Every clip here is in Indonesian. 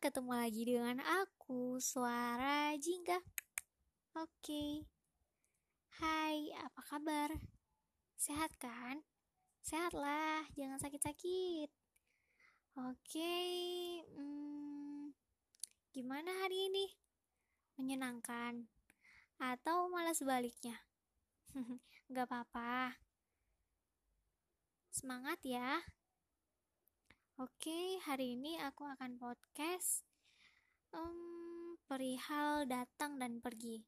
ketemu lagi dengan aku, Suara Jingga. Oke. Hai, apa kabar? Sehat kan? Sehatlah, jangan sakit-sakit. Oke, hmm, gimana hari ini? Menyenangkan? Atau malah sebaliknya? Gak apa-apa. Semangat ya. Oke, hari ini aku akan podcast um, perihal datang dan pergi.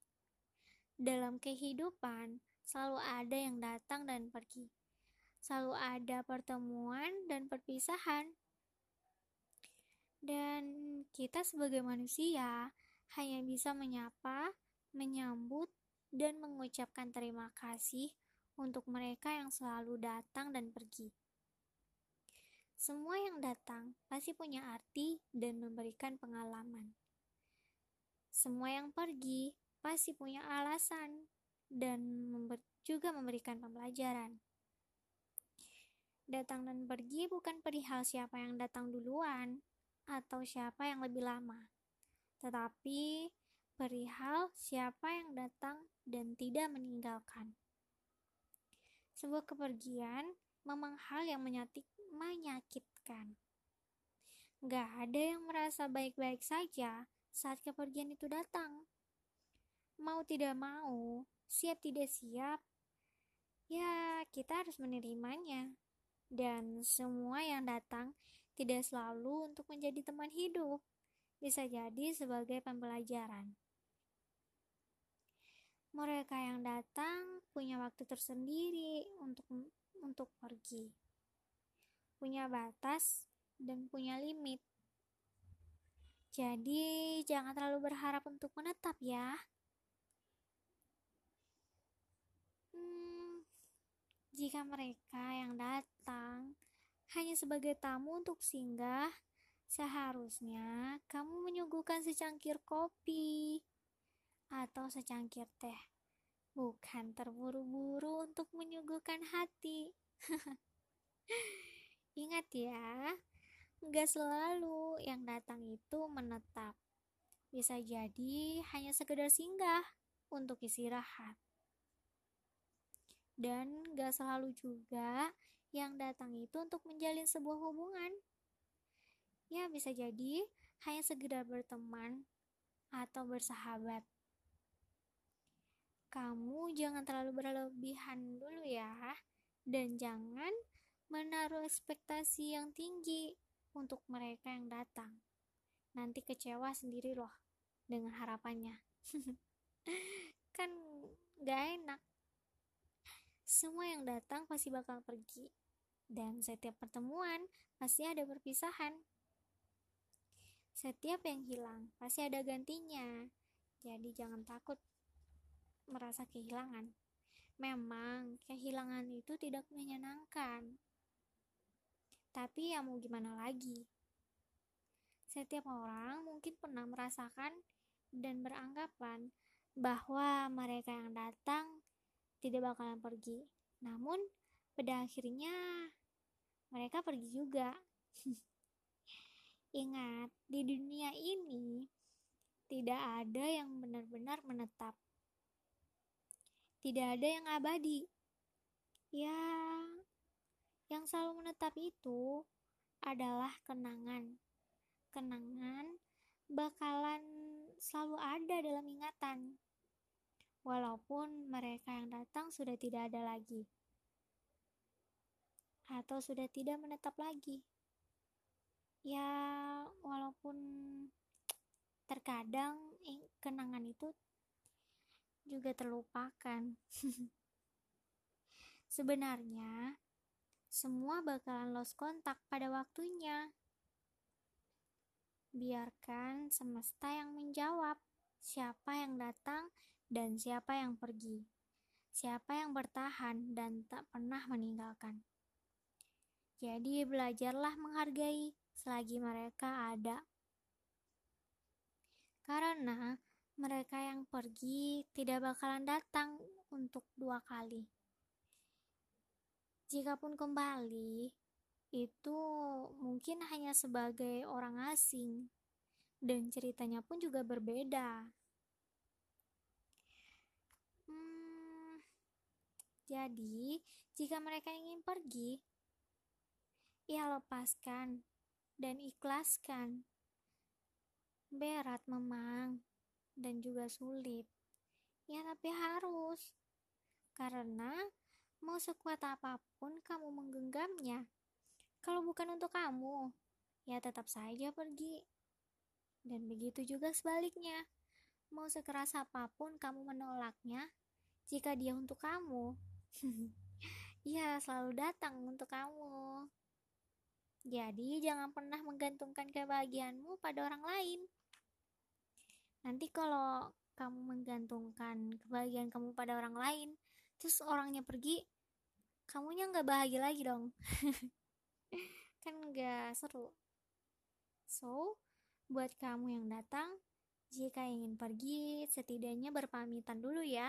Dalam kehidupan, selalu ada yang datang dan pergi. Selalu ada pertemuan dan perpisahan. Dan kita sebagai manusia hanya bisa menyapa, menyambut, dan mengucapkan terima kasih untuk mereka yang selalu datang dan pergi. Semua yang datang pasti punya arti dan memberikan pengalaman. Semua yang pergi pasti punya alasan dan juga memberikan pembelajaran. Datang dan pergi bukan perihal siapa yang datang duluan atau siapa yang lebih lama, tetapi perihal siapa yang datang dan tidak meninggalkan. Sebuah kepergian memang hal yang menyatik, menyakitkan. Gak ada yang merasa baik-baik saja saat kepergian itu datang. Mau tidak mau, siap tidak siap, ya kita harus menerimanya. Dan semua yang datang tidak selalu untuk menjadi teman hidup, bisa jadi sebagai pembelajaran. Mereka yang datang punya waktu tersendiri untuk untuk pergi punya batas dan punya limit. Jadi, jangan terlalu berharap untuk menetap ya. Hmm, jika mereka yang datang hanya sebagai tamu untuk singgah, seharusnya kamu menyuguhkan secangkir kopi atau secangkir teh, bukan terburu-buru untuk menyuguhkan hati. Ingat ya, nggak selalu yang datang itu menetap. Bisa jadi hanya sekedar singgah untuk istirahat. Dan nggak selalu juga yang datang itu untuk menjalin sebuah hubungan. Ya, bisa jadi hanya sekedar berteman atau bersahabat. Kamu jangan terlalu berlebihan dulu ya, dan jangan menaruh ekspektasi yang tinggi untuk mereka yang datang. Nanti kecewa sendiri loh dengan harapannya. kan gak enak. Semua yang datang pasti bakal pergi. Dan setiap pertemuan pasti ada perpisahan. Setiap yang hilang pasti ada gantinya. Jadi jangan takut merasa kehilangan. Memang kehilangan itu tidak menyenangkan, tapi ya mau gimana lagi? Setiap orang mungkin pernah merasakan dan beranggapan bahwa mereka yang datang tidak bakalan pergi. Namun, pada akhirnya mereka pergi juga. Ingat, di dunia ini tidak ada yang benar-benar menetap. Tidak ada yang abadi. Ya, yang selalu menetap itu adalah kenangan. Kenangan bakalan selalu ada dalam ingatan. Walaupun mereka yang datang sudah tidak ada lagi. Atau sudah tidak menetap lagi. Ya, walaupun terkadang kenangan itu juga terlupakan. Sebenarnya, semua bakalan lost kontak pada waktunya. Biarkan semesta yang menjawab siapa yang datang dan siapa yang pergi, siapa yang bertahan dan tak pernah meninggalkan. Jadi, belajarlah menghargai selagi mereka ada, karena mereka yang pergi tidak bakalan datang untuk dua kali. Jikapun kembali, itu mungkin hanya sebagai orang asing, dan ceritanya pun juga berbeda. Hmm, jadi, jika mereka ingin pergi, ya lepaskan dan ikhlaskan. Berat memang dan juga sulit. Ya tapi harus. Karena mau sekuat apa pun kamu menggenggamnya. Kalau bukan untuk kamu, ya tetap saja pergi. Dan begitu juga sebaliknya. Mau sekeras apa pun kamu menolaknya, jika dia untuk kamu, ya selalu datang untuk kamu. Jadi jangan pernah menggantungkan kebahagiaanmu pada orang lain. Nanti kalau kamu menggantungkan kebahagiaan kamu pada orang lain, terus orangnya pergi, kamunya nggak bahagia lagi dong. kan nggak seru. So, buat kamu yang datang, jika ingin pergi, setidaknya berpamitan dulu ya.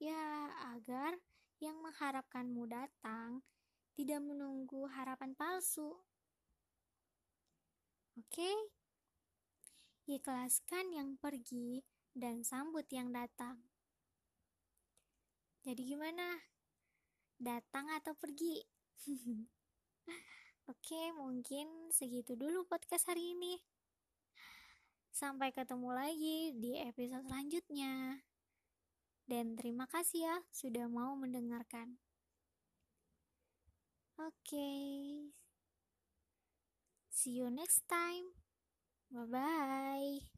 Ya, agar yang mengharapkanmu datang tidak menunggu harapan palsu. Oke? Okay? Ikhlaskan yang pergi dan sambut yang datang. Jadi gimana? Datang atau pergi? Oke, mungkin segitu dulu podcast hari ini. Sampai ketemu lagi di episode selanjutnya. Dan terima kasih ya sudah mau mendengarkan. Okay. See you next time. Bye-bye.